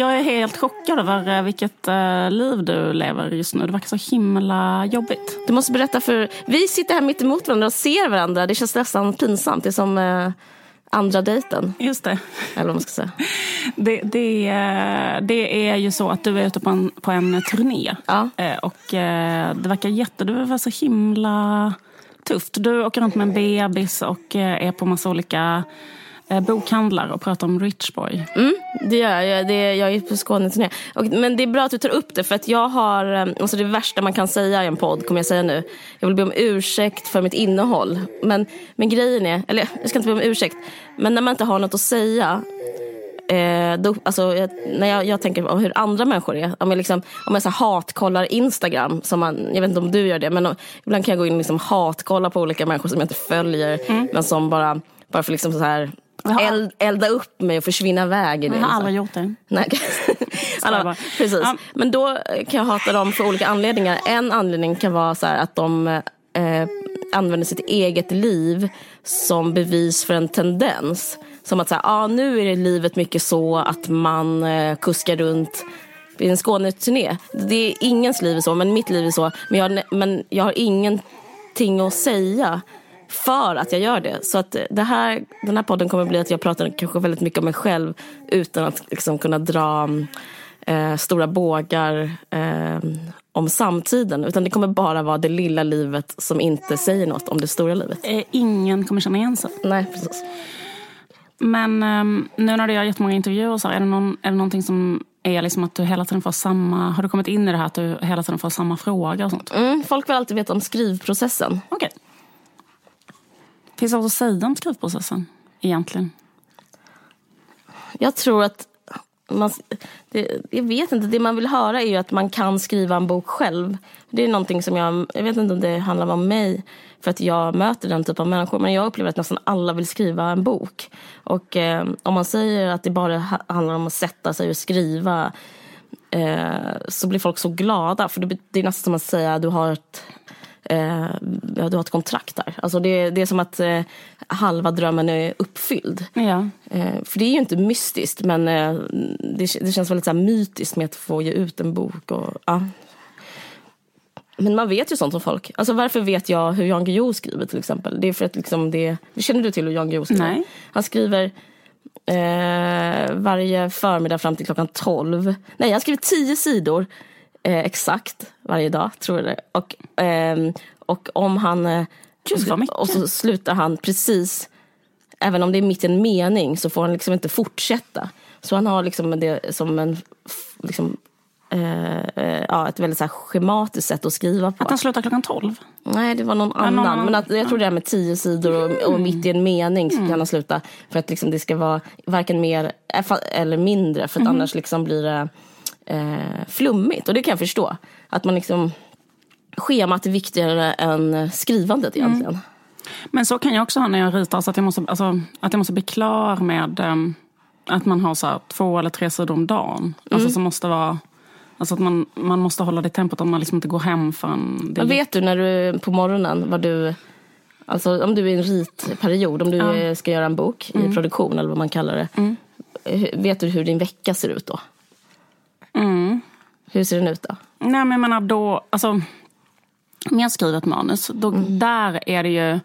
Jag är helt chockad över eh, vilket uh, liv du lever just nu. Det verkar så himla jobbigt. Du måste berätta för... Vi sitter här mitt emot varandra och ser varandra. Det känns nästan pinsamt. Det är som uh, andra dejten. Just det. Eller vad man ska säga. Det, det, det är ju så att du är ute på en, på en turné. Ja. Och det verkar jätte... Du var så himla tufft. Du åker runt med en bebis och är på massa olika eh, bokhandlar och pratar om Rich Boy. Mm, det gör jag. Det, jag är på Skåneturné. Men det är bra att du tar upp det för att jag har, eh, alltså det värsta man kan säga i en podd kommer jag säga nu. Jag vill be om ursäkt för mitt innehåll. Men, men grejen är, eller jag ska inte be om ursäkt, men när man inte har något att säga Eh, då, alltså, jag, när jag, jag, tänker på hur andra människor är. Om jag, liksom, om jag så hatkollar Instagram, som man, jag vet inte om du gör det, men om, ibland kan jag gå in och liksom hatkolla på olika människor som jag inte följer. Mm. Men som bara, bara för liksom så här eld, elda upp mig och försvinna iväg i det. Jag har aldrig gjort det. Nej. alltså, precis. Ja. Men då kan jag hata dem för olika anledningar. En anledning kan vara så att de eh, använder sitt eget liv som bevis för en tendens. Som att så här, ah, nu är livet mycket så att man eh, kuskar runt i en Skåneturné. Det är ingens liv är så, men mitt liv är så. Men jag, men jag har ingenting att säga för att jag gör det. Så att det här, den här podden kommer bli att jag pratar kanske väldigt mycket om mig själv utan att liksom kunna dra eh, stora bågar eh, om samtiden. Utan det kommer bara vara det lilla livet som inte säger något om det stora livet. Eh, ingen kommer känna igen sig. Nej, precis. Men um, nu när du gör jättemånga intervjuer, så, är, det någon, är det någonting som är liksom att du hela tiden får samma... Har du kommit in i det här att du hela tiden får samma fråga och sånt? Mm, folk vill alltid veta om skrivprocessen. Okay. Finns det något att säga om skrivprocessen egentligen? Jag tror att man, det, jag vet inte, det man vill höra är ju att man kan skriva en bok själv. Det är någonting som jag, jag vet inte om det handlar om mig för att jag möter den typen av människor. Men jag upplever att nästan alla vill skriva en bok. Och eh, om man säger att det bara handlar om att sätta sig och skriva eh, så blir folk så glada. För det, det är nästan som att säga att du har ett eh, du har ett kontrakt där. Alltså det, det är som att eh, halva drömmen är uppfylld. Ja. Eh, för det är ju inte mystiskt men eh, det, det, känns väldigt så mytiskt med att få ge ut en bok. Och, ja. Men man vet ju sånt om folk. Alltså varför vet jag hur Jan Guillou skriver till exempel? Det är för att liksom det, känner du till hur Jan Guillou skriver? Nej. Han skriver eh, varje förmiddag fram till klockan 12. Nej, han skriver tio sidor eh, exakt varje dag, tror jag. Och, eh, och om han... Eh, och så slutar han precis, även om det är mitt i en mening, så får han liksom inte fortsätta. Så han har liksom det som en liksom, eh, eh, ja, ett väldigt så schematiskt sätt att skriva på. Att han slutar klockan tolv? Nej, det var någon annan. Någon, men att, jag tror det är med tio sidor och, och mm. mitt i en mening så kan han sluta. För att liksom, det ska vara varken mer eller mindre. För att mm. annars liksom blir det eh, flummigt. Och det kan jag förstå. Att man liksom, schemat är viktigare än skrivandet egentligen. Mm. Men så kan jag också ha när jag ritar. Så att, jag måste, alltså, att jag måste bli klar med um, att man har så här, två eller tre sidor om dagen. Alltså, mm. Alltså som måste vara... Alltså att man, man måste hålla det tempot att man liksom inte går hem förrän... Det vet du när du på morgonen vad du... Alltså om du är i en ritperiod, om du ja. ska göra en bok mm. i produktion eller vad man kallar det. Mm. Vet du hur din vecka ser ut då? Mm. Hur ser den ut då? Nej men jag menar då, alltså. Om jag skriver ett manus, då, mm. där är det ju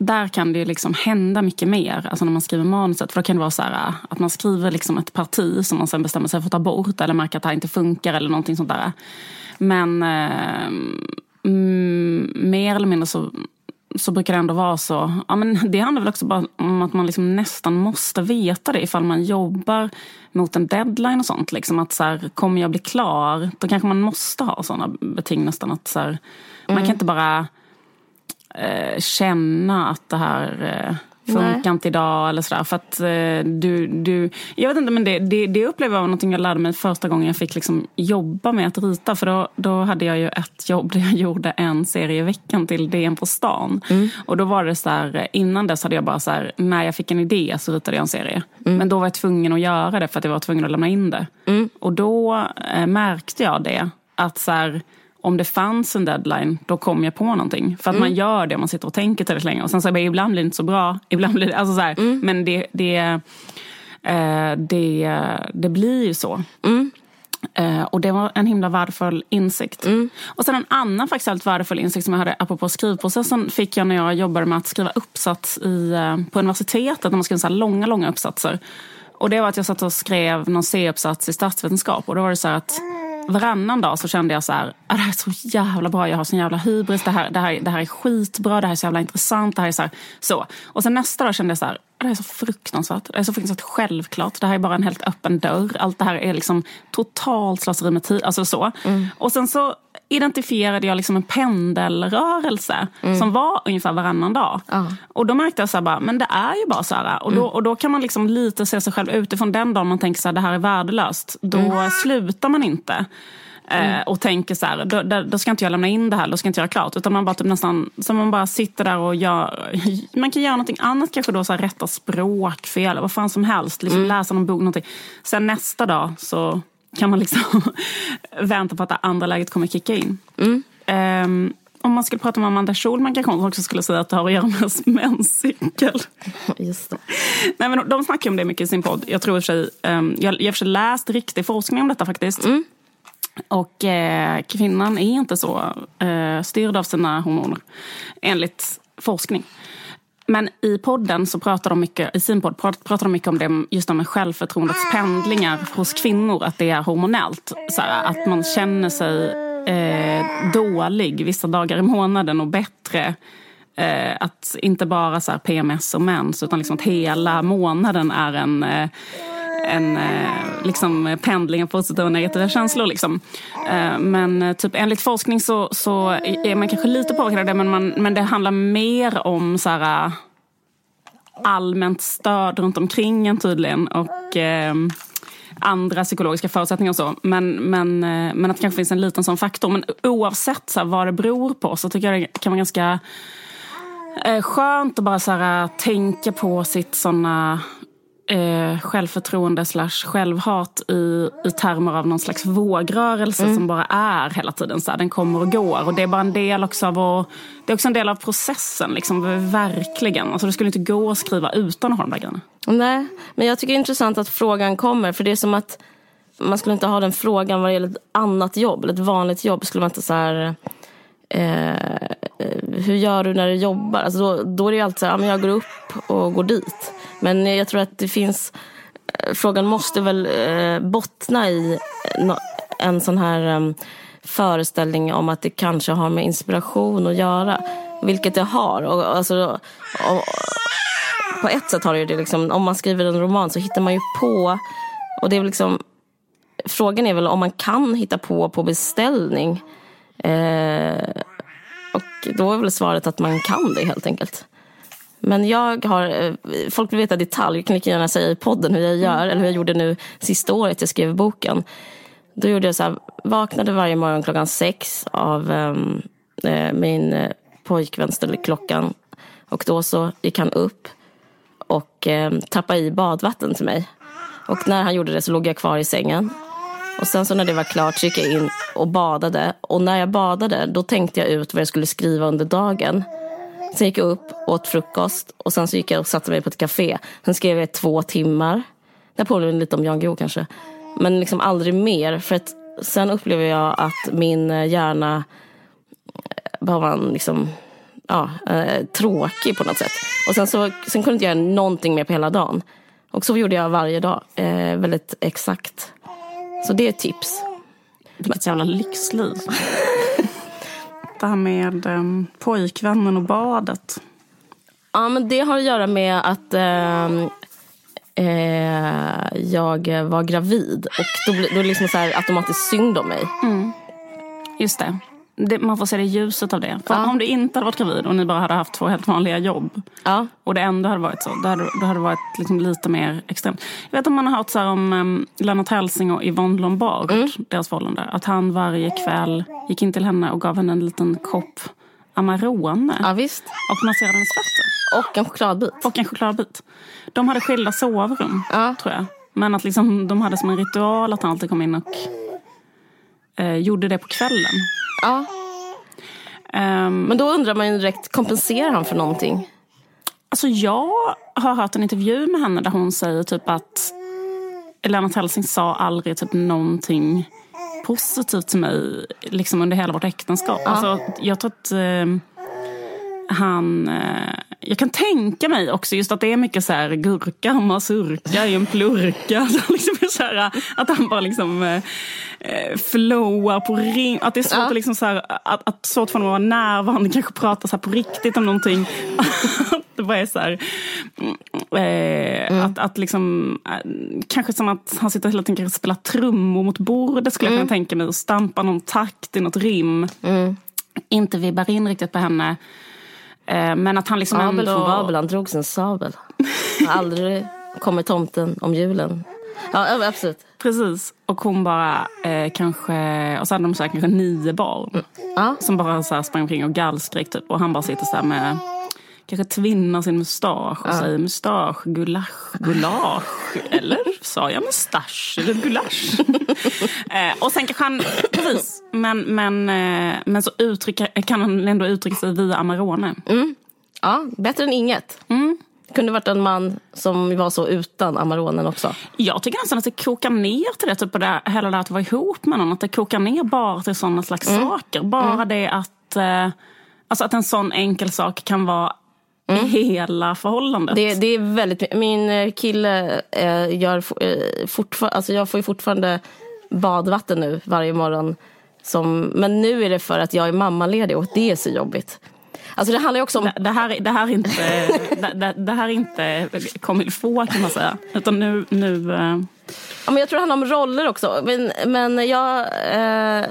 där kan det ju liksom hända mycket mer alltså när man skriver manuset. För då kan det vara så här, att man skriver liksom ett parti som man sen bestämmer sig för att ta bort eller märker att det här inte funkar eller någonting sånt där. Men eh, mm, mer eller mindre så så brukar det ändå vara så. Ja, men det handlar väl också bara om att man liksom nästan måste veta det ifall man jobbar mot en deadline och sånt. Liksom att så här, kommer jag bli klar? Då kanske man måste ha sådana beting nästan. Att så här, mm. Man kan mm. inte bara eh, känna att det här eh, funkar inte idag eller sådär. För att eh, du, du, jag vet inte men det, det, det upplever jag var någonting jag lärde mig första gången jag fick liksom jobba med att rita. För då, då hade jag ju ett jobb där jag gjorde en serie i veckan till DN på stan. Mm. Och då var det så här, innan dess hade jag bara så här, när jag fick en idé så ritade jag en serie. Mm. Men då var jag tvungen att göra det för att jag var tvungen att lämna in det. Mm. Och då eh, märkte jag det. Att så här, om det fanns en deadline, då kom jag på någonting. För att mm. man gör det, man sitter och tänker tillräckligt länge. Och sen så ibland blir det inte så bra, ibland blir det, alltså så här, mm. men det, det Eh, det, det blir ju så. Mm. Eh, och det var en himla värdefull insikt. Mm. Och sen en annan faktiskt väldigt värdefull insikt som jag hade apropå skrivprocessen fick jag när jag jobbade med att skriva uppsats i, eh, på universitetet, när man skrev så långa, långa uppsatser. Och det var att jag satt och skrev någon C-uppsats i statsvetenskap och då var det så att varannan dag så kände jag så här, ah, det här är så jävla bra, jag har sån jävla hybris, det här, det här, det här är skitbra, det här är så jävla intressant, det här är så här, så. Och sen nästa dag kände jag så här, det här är så fruktansvärt, det är så fruktansvärt självklart, det här är bara en helt öppen dörr, allt det här är liksom totalt slöseri med tid, alltså så. Mm. Och sen så identifierade jag liksom en pendelrörelse mm. som var ungefär varannan dag. Uh. Och då märkte jag så här bara, men det är ju bara så här. Och då, mm. och då kan man liksom lite se sig själv utifrån den dagen man tänker så här, det här är värdelöst. Då mm. slutar man inte. Eh, mm. och tänker så här, då, då, ska inte jag lämna in det här, då ska jag inte göra klart. Utan man bara typ nästan, så man bara sitter där och gör, man kan göra någonting annat kanske då, så här, rätta språkfel, vad fan som helst. Liksom, mm. Läsa någon bok, någonting. Sen nästa dag så kan man liksom vänta på att det andra läget kommer kicka in. Mm. Um, om man skulle prata med Amanda Schulman kanske hon också skulle säga att det har att göra med menscykel. Just det. Nej, men de snackar om det mycket i sin podd. Jag tror i och för sig, um, jag, jag har läst riktig forskning om detta faktiskt. Mm. Och eh, kvinnan är inte så eh, styrd av sina hormoner, enligt forskning. Men i podden så pratar de mycket, i sin podd pratar de mycket om det, just om självförtroendets pendlingar hos kvinnor, att det är hormonellt. Så här, att man känner sig eh, dålig vissa dagar i månaden och bättre eh, att inte bara så PMS och mens utan liksom att hela månaden är en eh, en eh, liksom, pendling av positiva och negativa känslor. Liksom. Eh, men eh, typ, enligt forskning så, så är man kanske lite påverkad av det men, man, men det handlar mer om så här, allmänt stöd runt omkring en tydligen. Och, eh, andra psykologiska förutsättningar och så. Men, men, men att det kanske finns en liten sån faktor. Men oavsett så här, vad det beror på så tycker jag det kan vara ganska eh, skönt att bara så här, tänka på sitt såna eh, självförtroende slash självhat i, i termer av någon slags vågrörelse mm. som bara är hela tiden. Så här, den kommer och går. Och det är bara en del också av, och, det är också en del av processen. Liksom, verkligen. Alltså, det skulle inte gå att skriva utan att ha de där grejerna. Nej, men jag tycker det är intressant att frågan kommer. För det är som att man skulle inte ha den frågan vad det gäller ett annat jobb. Eller ett vanligt jobb skulle man inte så här... Eh, hur gör du när du jobbar? Alltså då, då är det alltid så här, jag går upp och går dit. Men jag tror att det finns, eh, frågan måste väl eh, bottna i eh, en sån här ehm, föreställning om att det kanske har med inspiration att göra. Vilket det har. Och, alltså, och, på ett sätt har det ju det. Liksom, om man skriver en roman så hittar man ju på. Och det är liksom, frågan är väl om man kan hitta på på beställning. Eh, och då är väl svaret att man kan det helt enkelt. Men jag har, eh, folk vill veta detalj, jag kan lika gärna säga i podden hur jag gör, mm. eller hur jag gjorde nu sista året jag skrev boken. Då gjorde jag så här, vaknade varje morgon klockan sex av um, eh, min eh, pojkvän ställde klockan. Och då så gick han upp och eh, tappade i badvatten till mig. Och när han gjorde det så låg jag kvar i sängen. Och sen så när det var klart så gick jag in och badade. Och när jag badade då tänkte jag ut vad jag skulle skriva under dagen. Sen gick jag upp, åt frukost och sen så gick jag och satte mig på ett café. Sen skrev jag två timmar. Det påminner lite om Jan Guillou kanske. Men liksom aldrig mer. För att sen upplever jag att min eh, hjärna eh, bara var liksom, ja, eh, tråkig på något sätt. Och sen, så, sen kunde jag inte göra någonting mer på hela dagen. Och så gjorde jag varje dag, eh, väldigt exakt. Så det är ett tips. Vilket jävla lyxliv det här med um, pojkvännen och badet? Ja, men det har att göra med att eh, eh, jag var gravid. Och då, då är det liksom så här automatiskt synd om mig. Mm. Just det det, man får se det ljuset av det. För ja. om du inte hade varit gravid och ni bara hade haft två helt vanliga jobb ja. och det ändå hade varit så, då hade, då hade det varit liksom lite mer extremt. Jag vet om man har hört så om um, Lennart Hellsing och Yvonne Lombard, mm. deras förhållande. Att han varje kväll gick in till henne och gav henne en liten kopp Amarone. Ja, visst. Och masserade hennes fötter. Och en chokladbit. Och en chokladbit. De hade skilda sovrum, ja. tror jag. Men att liksom, de hade som en ritual att han alltid kom in och eh, gjorde det på kvällen. Ja. Um, Men då undrar man ju direkt, kompenserar han för någonting? Alltså jag har hört en intervju med henne där hon säger typ att Lennart Hellsing sa aldrig typ någonting positivt till mig liksom under hela vårt äktenskap. Ja. Alltså, jag tror att eh, han... Eh, jag kan tänka mig också just att det är mycket så här gurka, mazurka i en plurka. Så liksom så här, att han bara liksom eh, eh flowar på ring. Att det är svårt, ja. att liksom så här, att, att svårt för honom att vara närvarande, kanske prata så på riktigt om någonting. det bara är så här, eh, mm. att, att liksom, eh, kanske som att han sitter hela tiden och spelar trummor mot bordet skulle mm. jag kunna tänka mig. Och stampar någon takt i något rim. Mm. Inte vibbar in riktigt på henne. Eh, men att han liksom Abel ändå... från Babel, han drog sin sabel. Aldrig kommer tomten om julen. Ja, absolut. Precis. Och hon bara eh, kanske, och så hade de så här, kanske nio barn. Mm. Som bara så här sprang omkring och gallskrek typ. Och han bara sitter så här med kanske tvinnar sin mustasch och ja. säger mustasch, gulasch, gulasch. Eller sa jag mustasch eller gulasch? eh, och sen kanske han, precis, men, men, eh, men så uttrycka, kan han ändå uttrycka sig via Amarone. Mm. Ja, bättre än inget. Mm. Det kunde varit en man som var så utan Amaronen också. Jag tycker nästan att det kokar ner till det, typ det hela det att vara ihop med någon. Att det kokar ner bara till sådana slags mm. saker. Bara mm. det att, eh, alltså att en sån enkel sak kan vara mm. hela förhållandet. Det, det, är väldigt Min eh, kille eh, gör eh, fortfarande, alltså jag får ju fortfarande badvatten nu varje morgon. Som, men nu är det för att jag är mammaledig och det är så jobbigt. Alltså det handlar också om... Det, det här, det här är inte, det, det, här är inte comme il faut kan man säga. Utan nu... nu eh ja, men jag tror det handlar om roller också. Men, men, jag, eh,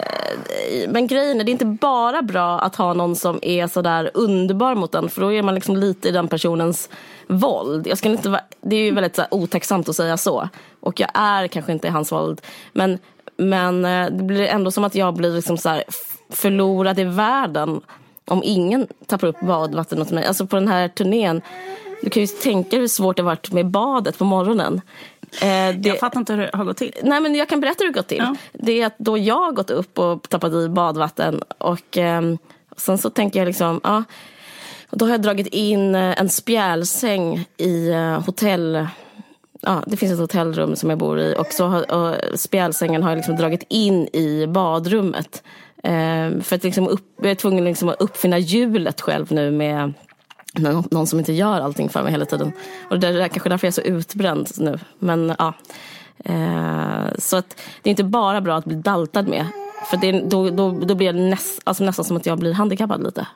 men grejen är, det är inte bara bra att ha någon som är sådär underbar mot en. För då är man liksom lite i den personens våld. Jag ska inte det är ju väldigt så här, otacksamt att säga så. Och jag är kanske inte i hans våld. Men, men eh, det blir ändå som att jag blir liksom så här, förlorad i världen om ingen tappar upp badvatten åt mig. Alltså på den här turnén, du kan ju tänka hur svårt det varit med badet på morgonen. Eh, det, jag fattar inte hur det har gått till. Nej, men jag kan berätta hur det gått till. Ja. Det är att då jag har gått upp och tappat i badvatten och eh, sen så tänker jag liksom, ja, då har jag dragit in eh, en spjälsäng i eh, hotell ja, det finns ett hotellrum som jag bor i och, så har, och spjälsängen har jag liksom dragit in i badrummet. Eh, för att liksom upp, jag är tvungen liksom att uppfinna hjulet själv nu med någon som inte gör allting för mig hela tiden. Och det är kanske därför jag är så utbränd nu. Men ja. Eh, så att det är inte bara bra att bli daltad med. För det, då, då, då blir det näst, alltså nästan som att jag blir handikappad lite.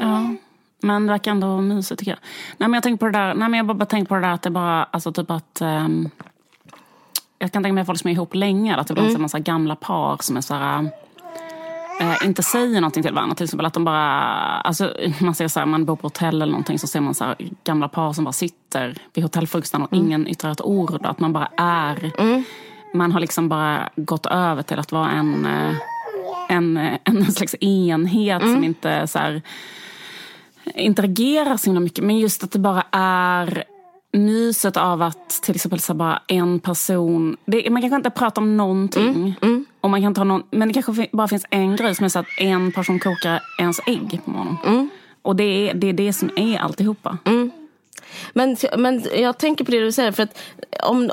Ja. Men det verkar ändå mysigt tycker jag. Nej men jag tänker på det där, nej men jag bara, bara tänker på det där att det bara, alltså typ att um, Jag kan tänka mig folk som är ihop länge, att det blir mm. en massa gamla par som är så här eh, inte säger någonting till varandra. Till exempel att de bara, alltså, man ser så här, man bor på hotell eller någonting så ser man så här, gamla par som bara sitter vid hotellfrukosten och mm. ingen yttrar ett ord. Att man bara är. Mm. Man har liksom bara gått över till att vara en, eh, en, eh, en, en slags enhet mm. som inte så här, interagerar så himla mycket. Men just att det bara är myset av att till exempel så bara en person... Det, man kanske inte pratar om någonting. Mm, mm. Och man kan ta någon, men det kanske bara finns en grej som är så att en person kokar ens ägg på morgonen. Mm. Och det är, det är det som är alltihopa. Mm. Men, men jag tänker på det du säger. För att om,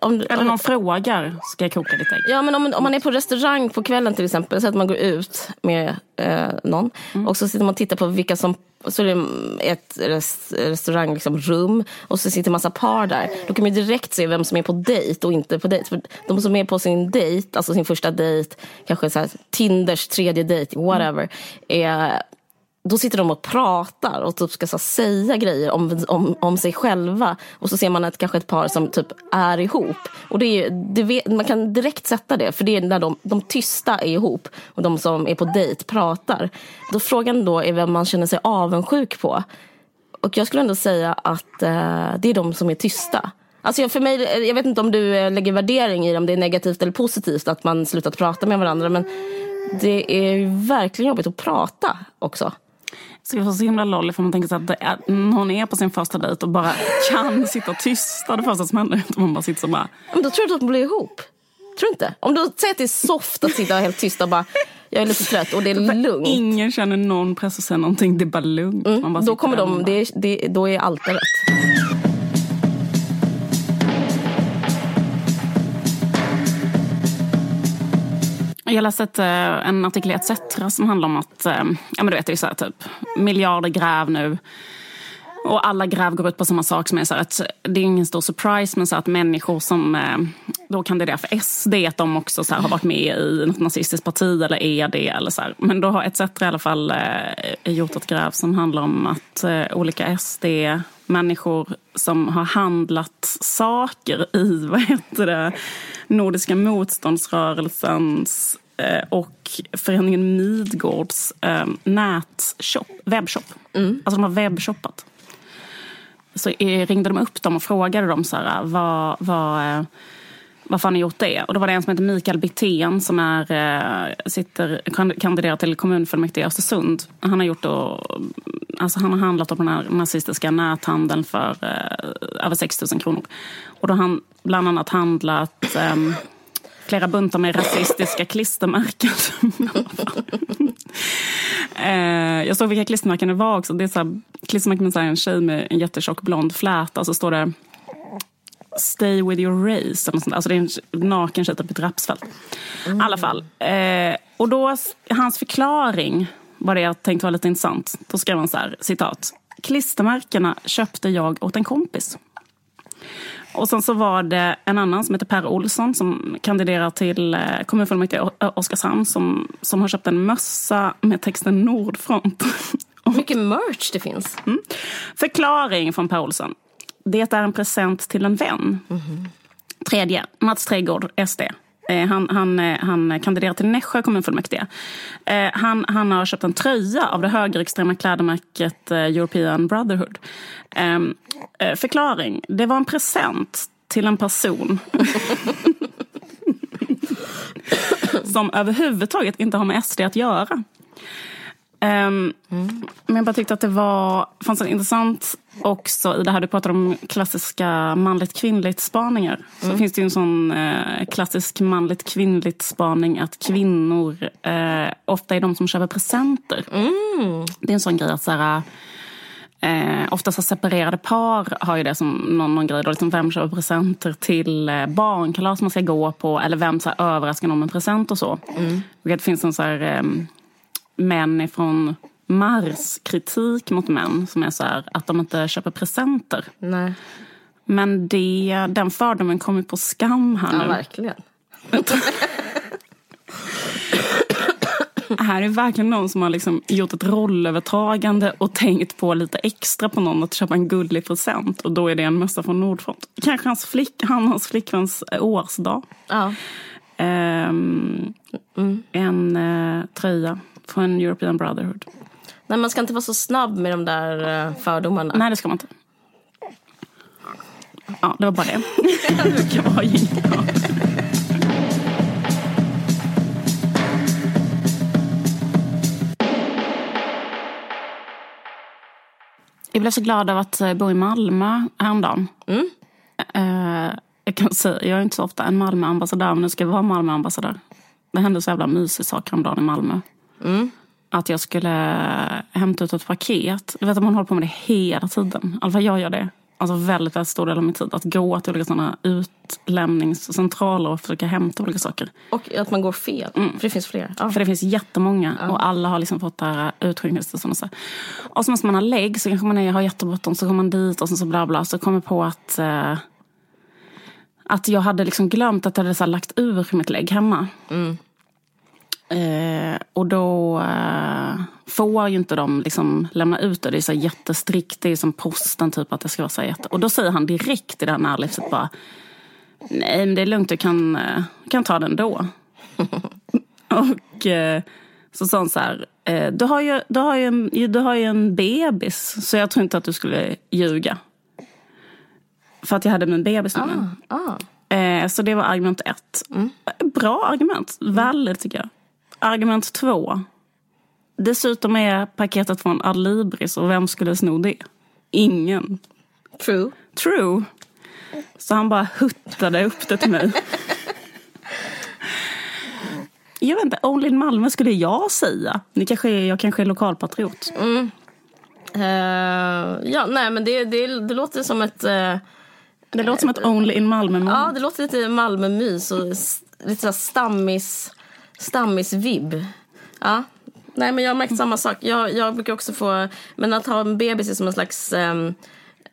om, Eller någon frågar, ska jag koka ditt ägg? Ja, men om, om man är på restaurang på kvällen till exempel. Så att man går ut med eh, någon. Mm. Och så sitter man och tittar på vilka som så är det ett restaurangrum liksom, och så sitter massa par där. Då kan man direkt se vem som är på dejt och inte på dejt. För de som är på sin dejt, alltså sin första dejt, kanske så här, Tinders tredje dejt, whatever, är då sitter de och pratar och typ ska så, säga grejer om, om, om sig själva. Och så ser man ett, kanske ett par som typ är ihop. Och det är, det vet, man kan direkt sätta det, för det är när de, de tysta är ihop och de som är på dejt pratar. Då frågan då är vem man känner sig avundsjuk på. Och jag skulle ändå säga att eh, det är de som är tysta. Alltså för mig, jag vet inte om du eh, lägger värdering i om det är negativt eller positivt att man slutat prata med varandra. Men det är verkligen jobbigt att prata också ska vara så himla lollig för man tänker så att är, hon är på sin första dejt och bara kan sitta tysta det första som händer. Man bara sitter så bara... Men då tror du att de blir ihop? Tror du inte? Om du säger att det är soft att sitta helt tyst och bara jag är lite trött och det är lugnt. Ingen känner någon press och säger någonting, det är bara lugnt. Mm, bara då kommer de, det, det, då är allt rätt. Jag läste ett, eh, en artikel i ETC som handlar om att, eh, ja men du vet det är så här, typ miljarder gräv nu. Och alla gräv går ut på samma sak som är så att det är ingen stor surprise men så att människor som eh, då kandiderar för SD att de också så har varit med i något nazistiskt parti eller är det. Eller så här. Men då har ETC i alla fall gjort ett gräv som handlar om att olika SD människor som har handlat saker i vad heter det, Nordiska motståndsrörelsens och föreningen Midgårds eh, nätshop, webbshop. Mm. Alltså de har webbshoppat. Så ringde de upp dem och frågade dem så här, vad, vad, eh, varför har ni gjort det? Och då var det en som heter Mikael Bittén som är, eh, sitter, kandiderar till kommunfullmäktige i Östersund. Han har, gjort då, alltså han har handlat på den här nazistiska näthandeln för eh, över 6 000 kronor. Och då har han bland annat handlat eh, flera buntar med rasistiska klistermärken. eh, jag såg vilka klistermärken det var också. Det är så här, klistermärken med en tjej med en jättetjock blond fläta och så står det Stay with your race. Eller sånt. Alltså det är en naken tjej på ett rapsfält. Mm. I alla fall. Eh, och då, hans förklaring var det jag tänkte var lite intressant. Då skrev han så här, citat. Klistermärkena köpte jag åt en kompis. Och sen så var det en annan som heter Per Olsson som kandiderar till eh, kommunfullmäktige i Oskarshamn som, som har köpt en mössa med texten Nordfront. Mycket merch det finns. Mm. Förklaring från Per Olsson. Det är en present till en vän. Mm. Tredje, Mats Trädgård, SD. Eh, han, han, eh, han kandiderar till Nässjö kommunfullmäktige. Eh, han, han har köpt en tröja av det högerextrema klädmärket European Brotherhood. Ehm, förklaring. Det var en present till en person. som överhuvudtaget inte har med SD att göra. Um, mm. Men jag bara tyckte att det var, fanns en intressant också i det här du pratade om klassiska manligt kvinnligt spaningar. Så mm. finns det ju en sån eh, klassisk manligt kvinnligt spaning att kvinnor eh, ofta är de som köper presenter. Mm. Det är en sån grej att så här, Eh, oftast har separerade par har ju det som någon, någon grej. Då, liksom vem köper presenter till eh, barnkalas man ska gå på eller vem så här, överraskar någon med present och så. Mm. Och det finns en så här, eh, män ifrån Mars kritik mot män som är så här, att de inte köper presenter. Nej. Men det, den fördomen kommer på skam här ja, nu. Ja, verkligen. här är verkligen någon som har liksom gjort ett rollövertagande och tänkt på lite extra på någon att köpa en gullig present. Och då är det en mössa från Nordfront. Kanske hans, flick, han, hans flickväns årsdag. Ja. Um, mm. En uh, tröja från European Brotherhood. Nej, man ska inte vara så snabb med de där uh, fördomarna. Nej, det ska man inte. Ja, det var bara det. det var Jag blev så glad av att eh, bo i Malmö häromdagen. Mm. Uh, jag kan säga, jag är inte så ofta en Malmöambassadör, men nu ska jag vara Malmöambassadör. Det hände så jävla mysig sak häromdagen i Malmö. Mm. Att jag skulle hämta ut ett paket. Du vet att man håller på med det hela tiden. I alla fall jag gör det alltså väldigt, väldigt stor del av min tid att gå till olika sådana utlämningscentraler och försöka hämta olika saker. Och att man går fel, mm. för det finns fler. Ja. För det finns jättemånga ja. och alla har liksom fått det här utskickningstillstånd. Och, och så måste man ha lägg, så kanske man är, har jättebråttom, så går man dit och så bla bla. Så kommer på att, eh, att jag hade liksom glömt att jag hade så lagt ur mitt lägg hemma. Mm. Eh, och då eh, får ju inte de liksom lämna ut det. Det är så jättestrikt. Det är som posten, typ att det ska vara så jätte... Och då säger han direkt i det här närlivset bara Nej, men det är lugnt, du kan, eh, kan ta den då. och eh, så sa han så här, eh, du, har ju, du, har ju en, du har ju en bebis, så jag tror inte att du skulle ljuga. För att jag hade min bebis med ah, ah. Eh, så det var argument ett. Mm. Bra argument, väldigt tycker jag. Argument två. Dessutom är paketet från Adlibris och vem skulle sno det? Ingen. True. True. Så han bara huttade upp det till mig. Jag vet inte, Only in Malmö skulle jag säga. Ni kanske är, jag kanske är lokalpatriot. Mm. Uh, ja, nej men det, det, det låter som ett... Uh, det låter som ett Only in Malmö -moment. Ja, det låter lite Malmö-mys och lite så stammis, stammis-vibb. Ja. Nej, men jag har märkt samma sak. Jag, jag brukar också få... Men att ha en bebis är som en slags um,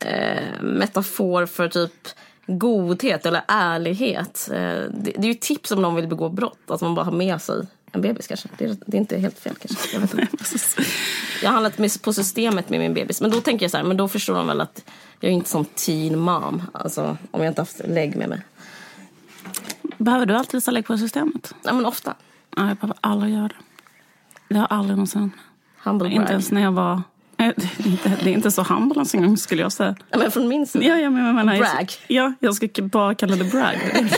uh, metafor för typ godhet eller ärlighet. Uh, det, det, är ju tips om någon vill begå brott, att man bara har med sig en bebis kanske. Det är, det är inte helt fel kanske. Jag, vet inte. jag har handlat på systemet med min bebis. Men då tänker jag så här, men då förstår de väl att jag är inte som teen mom. Alltså om jag inte haft lägg med mig. Behöver du alltid visa lägg på systemet? Ja men ofta. Ja, jag behöver aldrig göra det. Det har aldrig någonsin Humble Inte ens när jag var... Det är inte, det är inte så humble ens en gång skulle jag säga. Ja, men från min sida? Ja, ja, men, jag menar, brag? Ja, jag ska bara kalla det brag. Är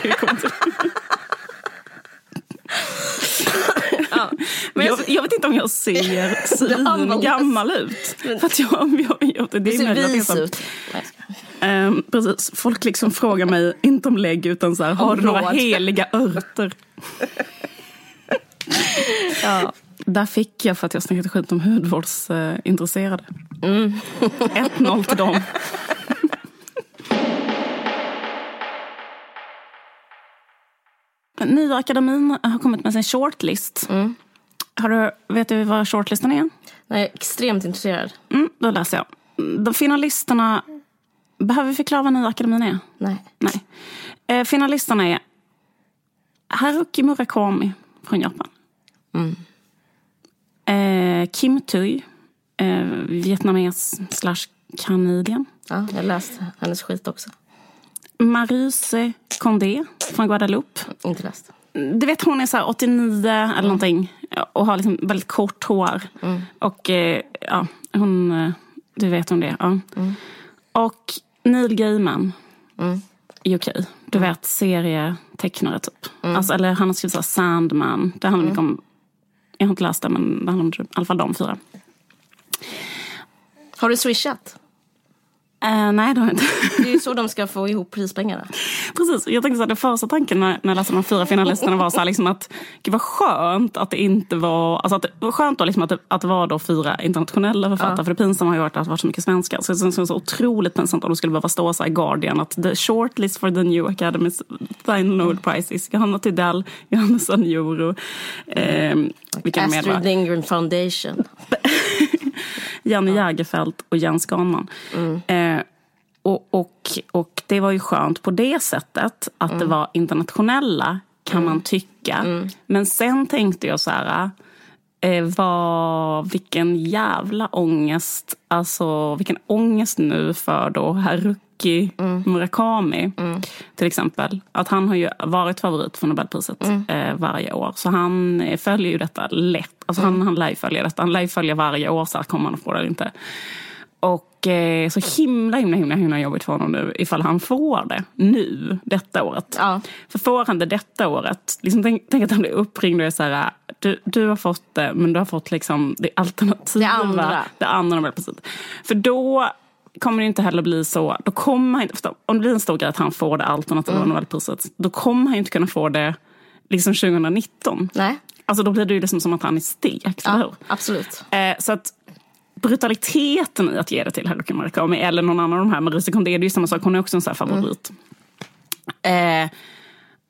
Men jag, jag, vet inte om jag ser svin gammal ut. För att jag, jag, jag, det, det ser vis ut. Um, precis. Folk liksom frågar mig, inte om lägg, utan så här, har du några heliga örter? ja. Där fick jag för att jag snackade skit om hudvårdsintresserade. Mm. 1-0 till dem. Nya akademin har kommit med sin shortlist. Mm. Har du, vet du vad shortlisten är? Nej, extremt intresserad. Mm, då läser jag. De finalisterna... Behöver vi förklara vad Nya akademin är? Nej. Nej. Eh, finalisterna är Haruki Murakami från Japan. Mm. Eh, Kim Thuy, eh, vietnames slash kanadien. Ja, jag har läst hennes skit också. Maryse Condé från Guadeloupe. Inte läst. Du vet hon är så 89 eller mm. någonting och har liksom väldigt kort hår. Mm. Och eh, ja, hon, eh, du vet om det. Ja. Mm. Och Neil Gaiman mm. I UK. Du mm. vet serietecknare typ. Mm. Alltså, eller han har skrivit så Sandman. Det handlar mycket om, jag har inte läst det men det handlar om i alla fall de fyra. Har du swishat? Uh, nej, det har jag inte. Det är ju så de ska få ihop prispengarna. Precis. Jag tänkte så här, den första tanken när, när jag läste de fyra finalisterna var så här, liksom att gud vad skönt att det inte var... Alltså att det var skönt då, liksom att, det, att det var då fyra internationella författare. Ja. För det pinsamma har ju varit att det varit så mycket svenskar. Så det känns så otroligt pinsamt om det skulle behöva stå så i Guardian att the shortlist for the new Academy's Final Nobel Prize is Johanna Tidell, Johanna Sanjuro. Eh, Astrid Lindgren Foundation. Janne ja. Jägerfeld och Jens Ganman. Mm. Eh, och, och, och det var ju skönt på det sättet att mm. det var internationella kan mm. man tycka. Mm. Men sen tänkte jag så här, eh, vad, vilken jävla ångest, alltså vilken ångest nu för då Haruki mm. Murakami mm. till exempel. Att han har ju varit favorit för Nobelpriset eh, varje år. Så han följer ju detta lätt. Alltså han, han lär ju följa detta. Han lär ju följa varje år, så här, kommer han att få det eller inte. Och eh, så himla, himla, himla, himla jobbigt för honom nu ifall han får det nu, detta året. Ja. För får han det detta året, liksom, tänk, tänk att han blir uppringd och är så här, du, du har fått det, men du har fått liksom det alternativa. Det andra. Det andra precis. För då kommer det inte heller bli så, då kommer han inte, om det blir en stor grej att han får det alternativa mm. Nobelpriset, då kommer han inte kunna få det liksom 2019. Nej. Alltså då blir det ju liksom som att han är stekt, ja, Absolut. Eh, så att brutaliteten i att ge det till Haruki Murakami eller någon annan av de här, Marie Kondo, det är ju samma sak, hon är också en sån favorit. Mm. Eh,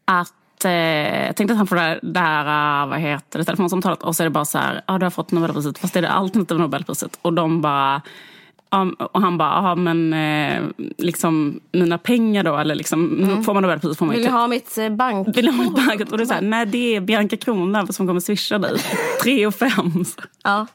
att eh, jag tänkte att han får det där, vad heter det, telefonsamtalet och så är det bara så här, ja ah, du har fått Nobelpriset, fast det är det alternativa Nobelpriset. Och de bara, och han bara, ja men eh, liksom mina pengar då, eller liksom, mm. får man Nobelpriset får man Vill du ha mitt eh, bank? Vill du ha mitt bank? Och det är så här, nej det är Bianca Kronlöf som kommer swisha dig. Tre och fem. Ja.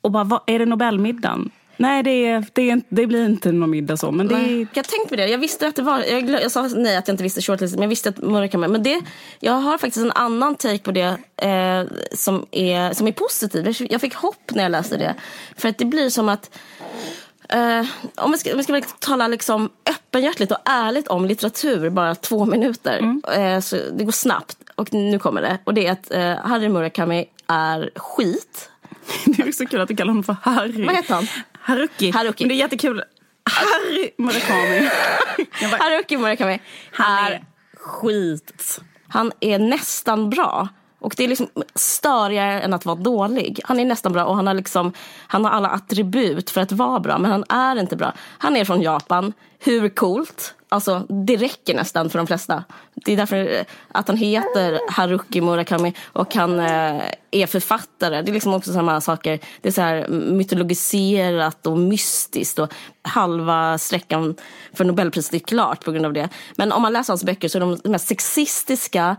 Och bara, vad, är det Nobelmiddagen? Nej, det, det, det blir inte någon middag så. Men det... Nej. Jag tänkte på det. Jag visste att det var... Jag, jag sa nej att jag inte visste shortlist, men jag visste att Murakami... Men det, jag har faktiskt en annan take på det eh, som, är, som är positiv. Jag fick hopp när jag läste det. För att det blir som att... Uh, om vi ska, om vi ska tala liksom öppenhjärtligt och ärligt om litteratur, bara två minuter. Mm. Uh, så det går snabbt. Och nu kommer det. Och det är att uh, Harry Murakami är skit. Det är så kul att du kallar honom för Harry. Vad heter han? Haruki. Haruki. Men det är jättekul. Harry Murakami. Haruki Murakami. Han är skit. Han är nästan bra. Och det är liksom störigare än att vara dålig. Han är nästan bra och han har, liksom, han har alla attribut för att vara bra. Men han är inte bra. Han är från Japan. Hur coolt? Alltså, det räcker nästan för de flesta. Det är därför eh, att han heter Haruki Murakami och han eh, är författare. Det är liksom också samma saker. Det är så här mytologiserat och mystiskt och halva sträckan för Nobelpriset är klart på grund av det. Men om man läser hans böcker så är de mest sexistiska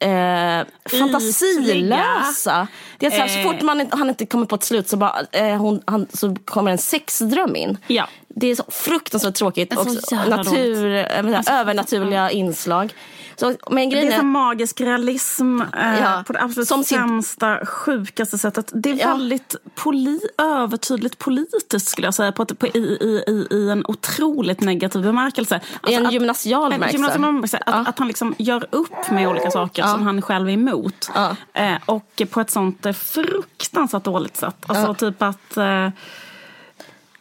eh, fantasilösa. Det är så, här, så fort man, han inte kommer på ett slut så, bara, eh, hon, han, så kommer en sexdröm in. Ja. Det är så fruktansvärt tråkigt. Och natur, äh, alltså, övernaturliga inslag. Så, men grejen det är som magisk realism eh, ja, på det absolut som sämsta, sin... sjukaste sättet. Det är ja. väldigt poli övertydligt politiskt skulle jag säga, på, på, i, i, i en otroligt negativ bemärkelse. Alltså, I en gymnasial bemärkelse? Att, ja. att han liksom gör upp med olika saker som han själv är emot. Eh, och på ett sånt fruktansvärt dåligt sätt. Alltså typ att eh,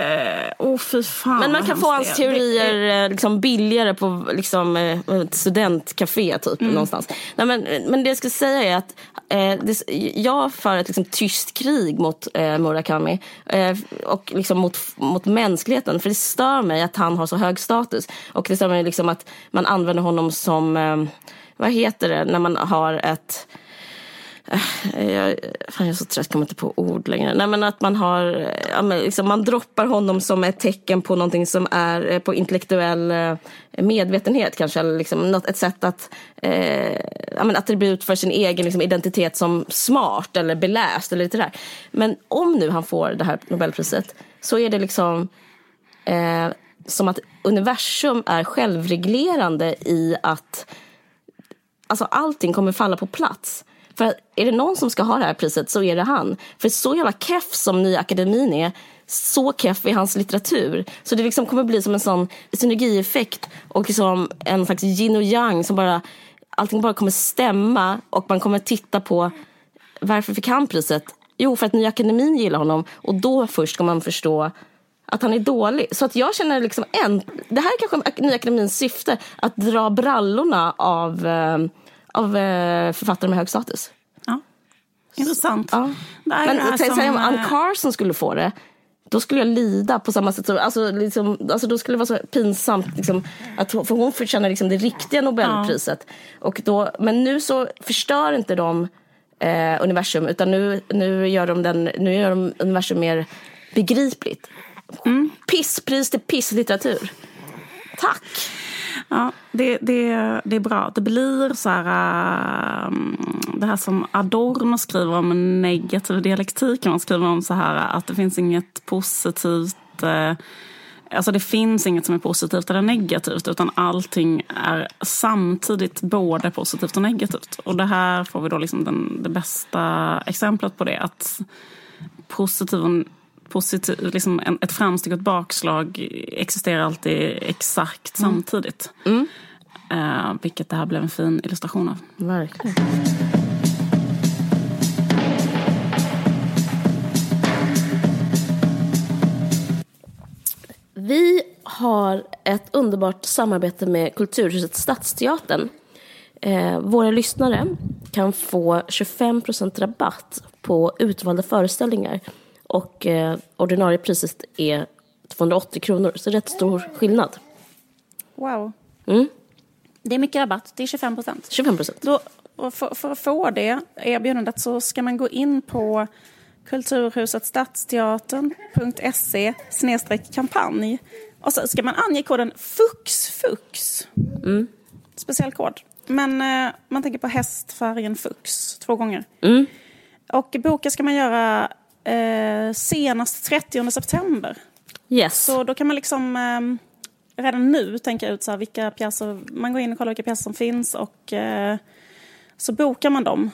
Eh, oh, fy fan Men man kan få hans teorier det, eh, liksom, billigare på liksom, eh, ett studentcafé typ, mm. någonstans. Nej, men, men det jag ska säga är att eh, det, jag för ett liksom, tyst krig mot eh, Murakami eh, och liksom, mot, mot mänskligheten. För det stör mig att han har så hög status. Och det stör mig liksom, att man använder honom som, eh, vad heter det, när man har ett Eh, jag, fan, jag är så trött, jag kommer inte på ord längre. Nej, men att man har, ja, men liksom, man droppar honom som ett tecken på någonting som är eh, på intellektuell eh, medvetenhet kanske. Eller liksom, något, ett sätt att, eh, ja, men attribut för sin egen liksom, identitet som smart eller beläst eller lite där. Men om nu han får det här Nobelpriset så är det liksom eh, som att universum är självreglerande i att alltså, allting kommer falla på plats. För är det någon som ska ha det här priset så är det han. För så jävla keff som Nya Akademin är, så keff är hans litteratur. Så det liksom kommer bli som en sån synergieffekt och liksom en slags yin och yang som bara, allting bara kommer stämma och man kommer titta på varför fick han priset? Jo, för att Nya Akademin gillar honom och då först ska man förstå att han är dålig. Så att jag känner liksom en, det här är kanske Nya Akademins syfte, att dra brallorna av eh, av eh, författare med hög status. Ja, intressant. Ja. Men säg som... om Ann eh, Carson skulle få det, då skulle jag lida på samma sätt. Som, alltså, liksom, alltså, då skulle det vara så pinsamt. Liksom, att, för hon förtjänar liksom det riktiga Nobelpriset. Ja. Och då, men nu så förstör inte de eh, universum utan nu, nu, gör de den, nu gör de universum mer begripligt. Mm. Pisspris till pisslitteratur. Tack! Ja, det, det, det är bra. Det blir så här... Äh, det här som Adorno skriver om negativ dialektik. Man skriver om så här att det finns inget positivt... Äh, alltså det finns inget som är positivt eller negativt utan allting är samtidigt både positivt och negativt. Och det här får vi då liksom den, det bästa exemplet på det. Att positiv och positiv, liksom en, ett framsteg och ett bakslag existerar alltid exakt mm. samtidigt. Mm. Uh, vilket det här blev en fin illustration av. Verkligen. Vi har ett underbart samarbete med Kulturhuset Stadsteatern. Eh, våra lyssnare kan få 25% rabatt på utvalda föreställningar och eh, ordinarie priset är 280 kronor, så rätt stor skillnad. Wow. Mm. Det är mycket rabatt, det är 25 procent. 25 procent. För, för, att få det erbjudandet så ska man gå in på Kulturhuset Stadsteatern.se kampanj. Och så ska man ange koden FUXFUX. Mm. Speciell kod. Men eh, man tänker på hästfärgen FUX två gånger. Mm. Och boka ska man göra eh, senast 30 september. Yes. Så då kan man liksom eh, redan nu tänka ut så här, vilka pjäser, man går in och kollar vilka pjäser som finns och eh, så bokar man dem.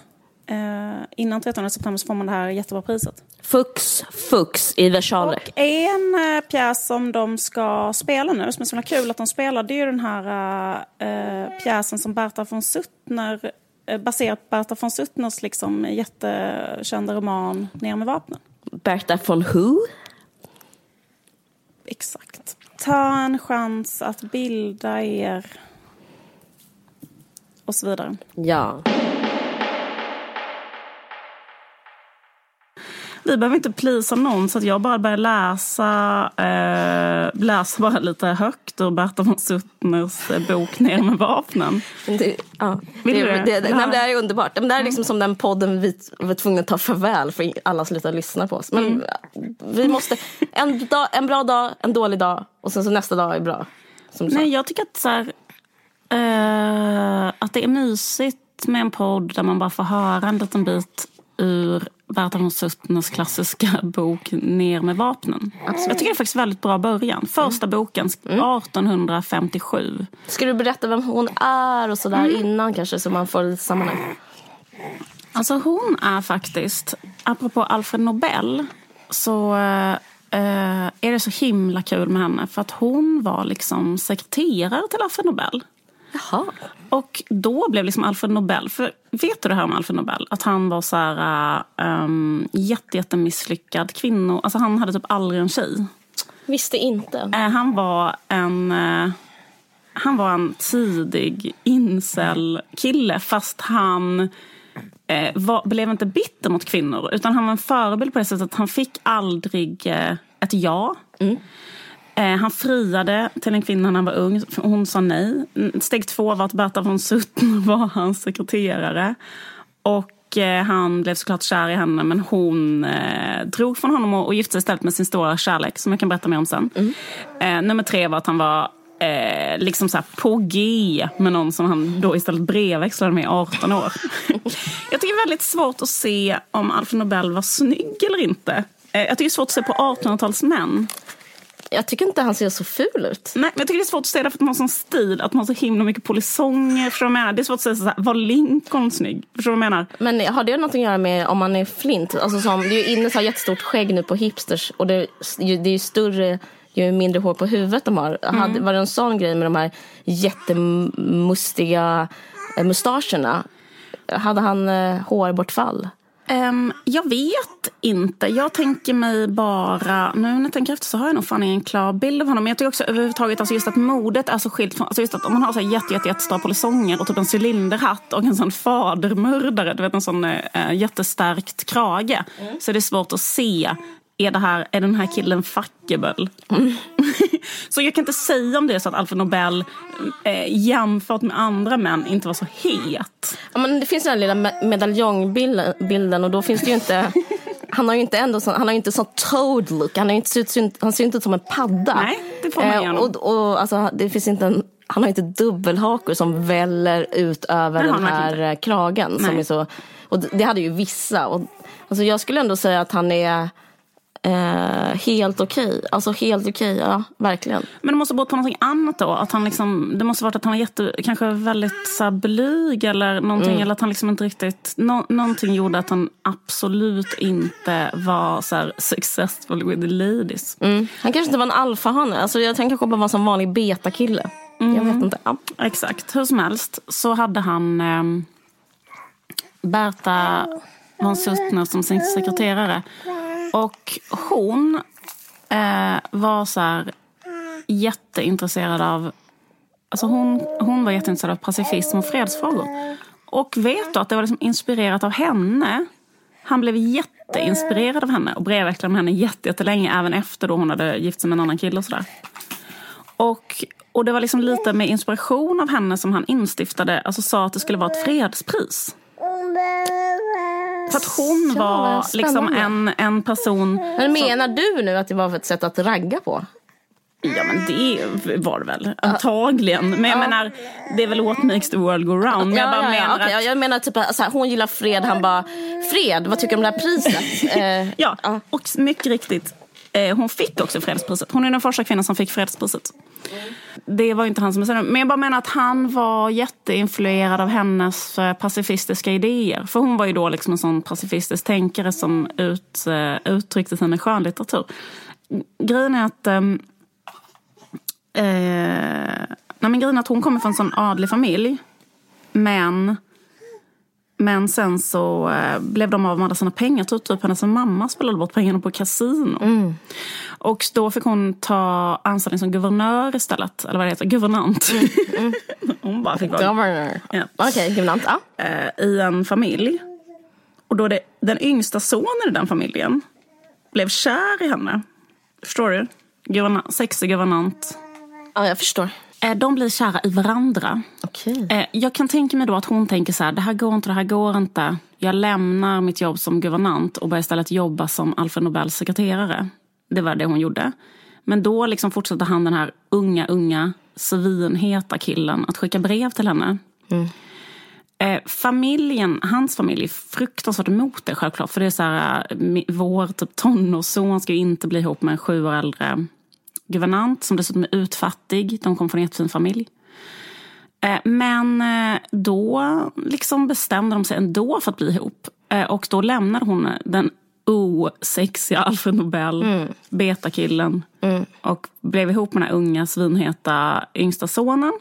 Eh, innan 13 september så får man det här jättebra priset. Fux, fux i versaler. Och en äh, pjäs som de ska spela nu, som är så kul att de spelar, det är ju den här äh, pjäsen som Berta von Suttner Eh, baserat på Berta von Suttners liksom jättekända roman Ner med vapnen. Berta von who? Exakt. Ta en chans att bilda er och så vidare. Ja. Vi behöver inte plisa någon så att jag bara börjar läsa, eh, läsa bara lite högt ur Berta von Suttners eh, bok Ner med vapnen. Det, ja. det, det, det, det, nej, det är underbart. Det är liksom som den podden vi var tvungna att ta farväl för alla slutar lyssna på oss. Men mm. vi måste, en, dag, en bra dag, en dålig dag och sen så nästa dag är bra. nej, jag tycker att så här, eh, att det är mysigt med en podd där man bara får höra en liten bit ur Berta von Suttners klassiska bok Ner med vapnen. Absolut. Jag tycker det är faktiskt väldigt bra början. Första mm. boken, 1857. Mm. Ska du berätta vem hon är och sådär mm. innan kanske så man får lite sammanhang? Alltså hon är faktiskt, apropå Alfred Nobel, så eh, är det så himla kul med henne. För att hon var liksom sekreterare till Alfred Nobel. Jaha. Och då blev liksom Alfred Nobel, för vet du det här om Alfred Nobel? Att han var så här um, jätte, jättemisslyckad kvinno, alltså han hade typ aldrig en tjej. Visste inte. Uh, han var en uh, han var en tidig incel-kille fast han uh, var, blev inte bitter mot kvinnor utan han var en förebild på det sättet att han fick aldrig ett ja. Mm. Eh, han friade till en kvinna när han var ung. Hon sa nej. Steg två var att Berta von Suttner var hans sekreterare. Och eh, han blev såklart kär i henne men hon eh, drog från honom och, och gifte sig istället med sin stora kärlek som jag kan berätta mer om sen. Mm. Eh, nummer tre var att han var eh, liksom så på G med någon som han då istället brevväxlade med i 18 år. jag tycker det är väldigt svårt att se om Alfred Nobel var snygg eller inte. Jag tycker det är svårt att se på 1800-talsmän. Jag tycker inte han ser så ful ut. Nej, men jag tycker det är svårt att säga det för att man har sån stil, att man har så himla mycket polisonger. Förstår du vad jag menar? Det är svårt att säga så här, var Lincoln snygg? Förstår du vad jag menar? Men har det något att göra med om man är flint? Alltså som, det är ju inne så här jättestort skägg nu på hipsters och det, det är ju större ju mindre hår på huvudet de har. Mm. Hade, var det en sån grej med de här jättemustiga eh, mustascherna? Hade han eh, hårbortfall? Um, jag vet inte. Jag tänker mig bara... Nu när jag tänker efter så har jag nog fan ingen klar bild av honom. Men jag tycker också överhuvudtaget alltså just att modet är så skilt från... Alltså just att om man har så jätte, jätte, jättestora polisonger och typ en cylinderhatt och en sån fadermördare, du vet en sån äh, jättestärkt krage. Mm. Så är det svårt att se är, det här, är den här killen fuckable? Mm. så jag kan inte säga om det är så att Alfred Nobel eh, jämfört med andra män inte var så het. Ja, men det finns den lilla medaljongbilden och då finns det ju inte han har ju inte ändå så, han har inte sån toad look. Han, har inte, han ser inte ut som en padda. Nej, det får man eh, och, och, alltså, det finns inte en, han har inte dubbelhakor som väller ut över den här inte. kragen. Som är så, och det hade ju vissa. Och, alltså, jag skulle ändå säga att han är Eh, helt okej. Okay. Alltså helt okej, okay, ja. Verkligen. Men det måste ha bott på någonting annat då? Att han liksom, det måste ha varit att han var jätte, kanske väldigt så här, blyg eller någonting. Mm. Eller att han liksom inte riktigt... No, någonting gjorde att han absolut inte var så här, successful with the ladies. Mm. Han kanske inte var en alfahane. Alltså, jag tänker kanske bara var en vanlig betakille. Mm. Jag vet inte. Ja. Exakt. Hur som helst så hade han eh, Berta von Suttner som sin sekreterare. Och hon eh, var så här jätteintresserad av... Alltså hon, hon var jätteintresserad av pacifism och fredsfrågor. Och vet du att det var liksom inspirerat av henne. Han blev jätteinspirerad av henne och brevväxlade med henne jättelänge även efter då hon hade gift sig med en annan kille och sådär. Och, och det var liksom lite med inspiration av henne som han instiftade, alltså sa att det skulle vara ett fredspris. För att hon ja, var liksom en, en person... Men menar som... du nu att det var ett sätt att ragga på? Ja men det var det väl, antagligen. Men jag ja. menar, det är väl what makes the world go round. Men jag bara ja, menar okay. att... Jag menar typ här, hon gillar fred, han bara, fred, vad tycker du om det här priset? eh, ja, och mycket riktigt, Eh, hon fick också fredspriset. Hon är den första kvinnan som fick fredspriset. Det var inte han som bestämde. Men jag bara menar att han var jätteinfluerad av hennes eh, pacifistiska idéer. För hon var ju då liksom en sån pacifistisk tänkare som ut, eh, uttryckte sig sina skönlitteratur. Grejen är att... Ehm, eh, nej men grejen är att hon kommer från en sån adlig familj. Men men sen så eh, blev de av med alla sina pengar. Typ, typ hennes mamma spelade bort pengarna på kasino. Mm. Och då fick hon ta anställning som guvernör istället. Eller vad det heter, guvernant. Mm. Mm. hon bara fick vara... Ja. Okej, okay, guvernant. Ja. Eh, I en familj. Och då det, den yngsta sonen i den familjen blev kär i henne. Förstår du? Guverna- sexig guvernant. Ja, jag förstår. Eh, De blir kära i varandra. Okej. Eh, Jag kan tänka mig då att hon tänker så här, det här går inte, det här går inte. Jag lämnar mitt jobb som guvernant och börjar istället jobba som Alfred Nobels sekreterare. Det var det hon gjorde. Men då liksom fortsätter han den här unga, unga, svinheta killen att skicka brev till henne. Eh, familjen, hans familj är fruktansvärt emot det självklart. För det är så här, vår typ tonårsson ska ju inte bli ihop med en sju år äldre guvernant som dessutom är utfattig. De kommer från en jättefin familj. Eh, Men eh, då liksom bestämde de sig ändå för att bli ihop. Eh, Och då lämnade hon den osexiga Alfred Nobel, betakillen. Och blev ihop med den här unga svinheta yngsta sonen.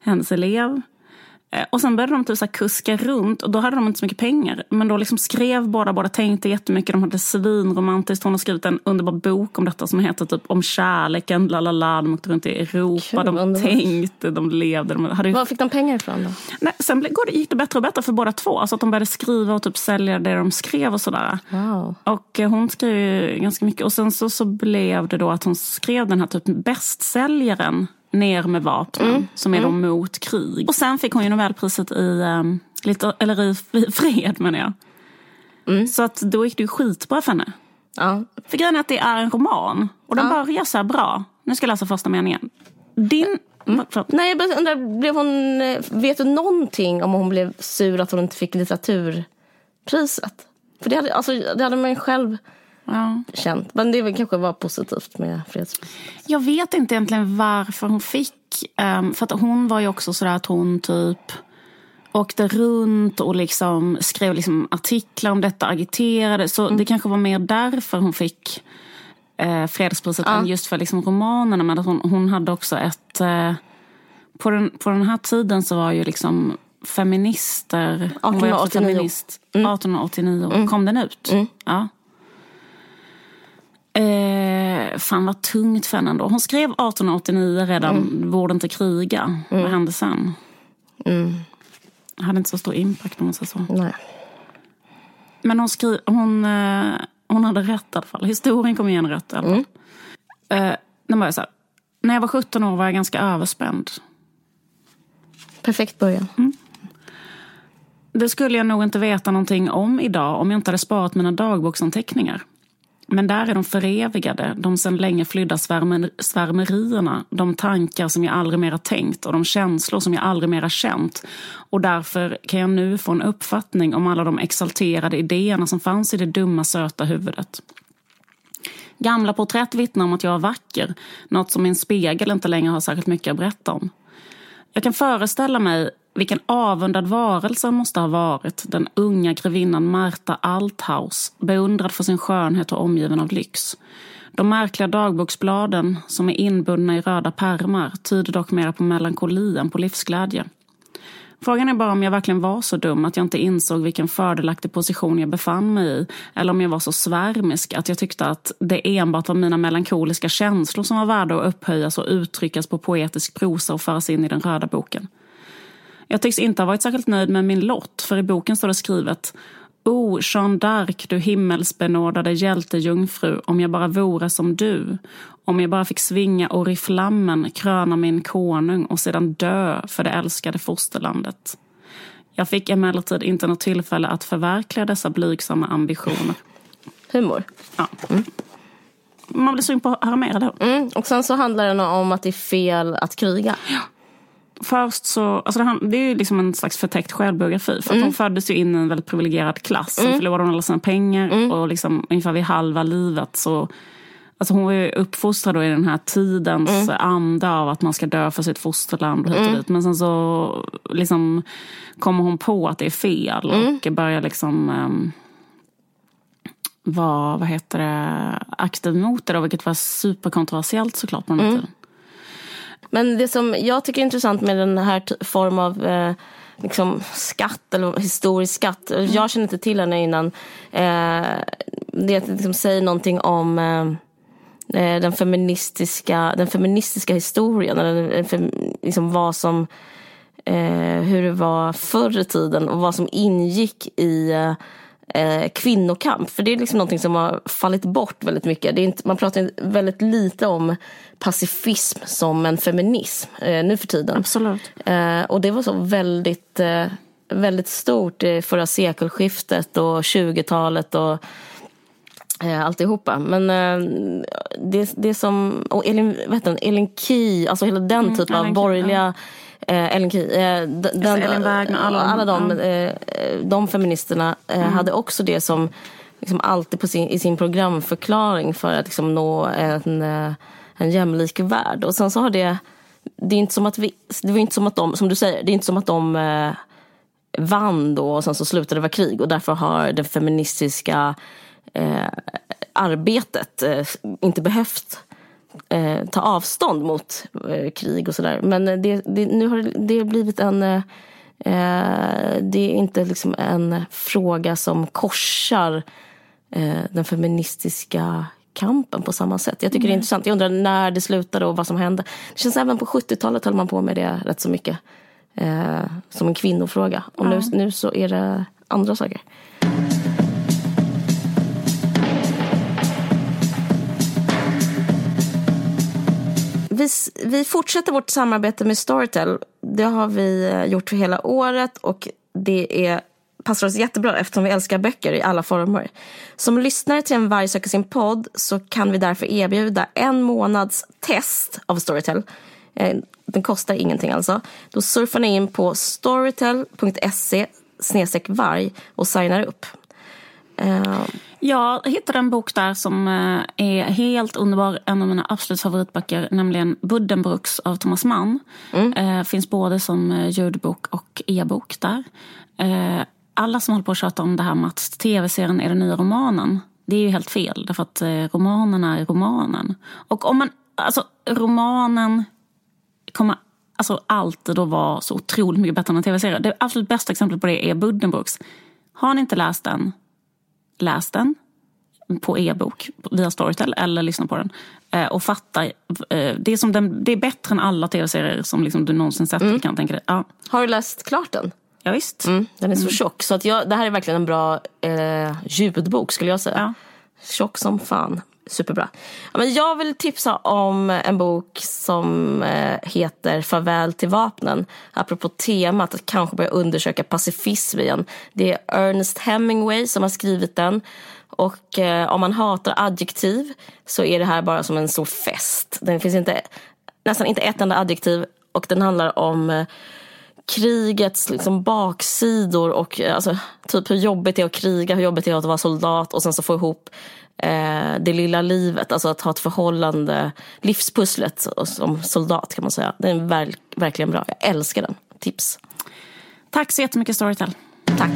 Hennes elev. Eh, Och sen började de typ så kuska runt och då hade de inte så mycket pengar. Men då liksom skrev båda, båda tänkte jättemycket. De hade svinromantiskt. Hon har skrivit en underbar bok om detta som heter typ om kärleken, la la la. De åkte runt i Europa, Kul, de underbart. tänkte, de levde. De hade Var fick de pengar ifrån då? Nej, sen blev- går det- gick det bättre och bättre för båda två. Alltså att de började skriva och typ sälja det de skrev och sådär. Wow. Och eh, hon skrev ju ganska mycket. Och sen så, så blev det då att hon skrev den här typ bästsäljaren Ner med vapnen, som är då mot krig. Och sen fick hon ju Nobelpriset i, um, lite, eller i fred menar jag. Så att då gick det ju skitbra för henne. Ja. För grejen är att det är en roman. Och den börjar så här bra. Nu ska jag läsa första meningen. Din... Förlåt. Nej, jag undrar, blev hon, eh, vet du någonting om hon blev sur att hon inte fick litteraturpriset? För det hade, alltså, det hade man ju själv Ja. känt. Men det väl kanske var positivt med fredspriset. Jag vet inte egentligen varför hon fick. Um, för att hon var ju också sådär att hon typ åkte runt och liksom skrev liksom artiklar om detta, agiterade. Så det kanske var mer därför hon fick eh, fredspriset än just för liksom romanerna. Men att hon, hon hade också ett... Eh, på, den, på den här tiden så var ju liksom feminister... hon var ju också 1889. Feminist, 1889 kom den ut. Ja. Eh, fan vad tungt för henne ändå. Hon skrev 1889 redan, mm. borde inte kriga. Vad hände sen? Hade inte så stor impact om man säger så. Nej. Men hon, skri- hon, eh, hon hade rätt i alla fall. Historien kom igen rätt i alla fall. Eh, den var så här, när jag var 17 år var jag ganska överspänd. Perfekt början. Det skulle jag nog inte veta någonting om idag om jag inte hade sparat mina dagboksanteckningar. Men där är de förevigade, de sedan länge flydda svärmer, svärmerierna, de tankar som jag aldrig mera tänkt och de känslor som jag aldrig mera känt. Och därför kan jag nu få en uppfattning om alla de exalterade idéerna som fanns i det dumma söta huvudet. Gamla porträtt vittnar om att jag är vacker, något som min spegel inte längre har särskilt mycket att berätta om. Jag kan föreställa mig vilken avundad varelse han måste ha varit, den unga grevinnan Marta Althaus, beundrad för sin skönhet och omgiven av lyx. De märkliga dagboksbladen, som är inbundna i röda pärmar, tyder dock mer på melankoli än på livsglädje. Frågan är bara om jag verkligen var så dum att jag inte insåg vilken fördelaktig position jag befann mig i, eller om jag var så svärmisk att jag tyckte att det enbart var mina melankoliska känslor som var värda att upphöjas och uttryckas på poetisk prosa och föras in i den röda boken. Jag tycks inte ha varit särskilt nöjd med min lott, för i boken står det skrivet O, Jeanne d'Arc, du himmelsbenådade hjältejungfru, om jag bara vore som du. Om jag bara fick svinga oriflammen, kröna min konung och sedan dö för det älskade fosterlandet. Jag fick emellertid inte något tillfälle att förverkliga dessa blygsamma ambitioner. Humor. Ja. Man blir sugen på att höra mer, eller hur? Mm. Och sen så handlar den om att det är fel att kriga. Först så, alltså det, han- det är ju liksom en slags förtäckt självbiografi. För att hon föddes ju in i en väldigt privilegierad klass. Sen förlorade hon alla sina pengar och liksom ungefär vid halva livet så Alltså hon var ju uppfostrad då i den här tidens anda av att man ska dö för sitt fosterland och hit och dit. Men sen så liksom kommer hon på att det är fel och börjar liksom um, vara, vad heter det, aktiv mot det då, vilket var superkontroversiellt såklart på den här tiden. Men det som jag tycker är intressant med den här form av eh, liksom skatt eller historisk skatt. Jag känner inte till henne innan. Eh, det liksom säger någonting om eh, eh, den, feministiska, den feministiska historien. Eller fem- liksom vad som, eh, hur det var förr i tiden och vad som ingick i eh, kvinnokamp. För det är liksom någonting som har fallit bort väldigt mycket. Det är inte, man pratar väldigt lite om pacifism som en feminism eh, nu för tiden. Absolut. Eh, och det var så väldigt, eh, väldigt stort i förra sekelskiftet och 20-talet och eh, alltihopa. Men eh, det, det som, och Elin, heter den, Elin Key, alltså hela den mm, typen av borgerliga Eh, Ellen Key, eh, den, Ellen Wagner, alla, alla de, eh, de feministerna eh, mm. hade också det som liksom alltid på sin, i sin programförklaring för att liksom nå en, eh, en jämlik värld. Och sen så har det, det är inte som att vi, det var inte som att de, som du säger, det är inte som att de eh, vann då och sen så slutade det vara krig och därför har det feministiska eh, arbetet eh, inte behövt eh, ta avstånd mot eh, krig och sådär. Men det, det, nu har det blivit en... Eh, det är inte liksom en fråga som korsar eh, den feministiska kampen på samma sätt. Jag tycker mm. det är intressant. Jag undrar när det slutade och vad som hände. Det känns även på 70-talet höll man på med det rätt så mycket. Eh, som en kvinnofråga. Och ja. nu, nu så är det andra saker. Vi, vi fortsätter vårt samarbete med Storytel. Det har vi eh, gjort för hela året och det är, passar oss jättebra eftersom vi älskar böcker i alla former. Som lyssnare till En varg söker sin podd så kan vi därför erbjuda en månads test av Storytel. Eh, den kostar ingenting alltså. Då surfar ni in på storytel.se varg och signar upp. Eh, jag hittade en bok där som eh, är helt underbar. En av mina absolut favoritböcker, nämligen Buddenbrooks av Thomas Mann. Mm. Eh, finns både som eh, ljudbok och e-bok där. Alla som håller på att tjata om det här med att tv-serien är den nya romanen. Det är ju helt fel, därför att romanen är romanen. Och om man, alltså romanen kommer alltså alltid att vara så otroligt mycket bättre än en tv-serie. Det absolut bästa exemplet på det är Buddenbrooks. Har ni inte läst den, läs den på e-bok via Storytel eller lyssna på den. Eh, och fatta. Eh, det, är som den, det är bättre än alla tv-serier som liksom du någonsin sett. Mm. Kan tänka dig. Ja. Har du läst klart den? Ja, visst. Mm, den är så mm. tjock. Så att jag, det här är verkligen en bra eh, ljudbok skulle jag säga. Ja. Tjock som fan. Superbra. Men jag vill tipsa om en bok som eh, heter Farväl till vapnen. Apropå temat att kanske börja undersöka pacifism igen. Det är Ernest Hemingway som har skrivit den. Och eh, om man hatar adjektiv så är det här bara som en stor fest. Den finns inte, nästan inte ett enda adjektiv och den handlar om eh, krigets liksom baksidor och eh, alltså, typ hur jobbigt det är att kriga, hur jobbigt det är att vara soldat och sen så få ihop eh, det lilla livet, alltså att ha ett förhållande, livspusslet som soldat kan man säga. Den är verk, verkligen bra, jag älskar den. Tips. Tack så jättemycket Storytel. Tack.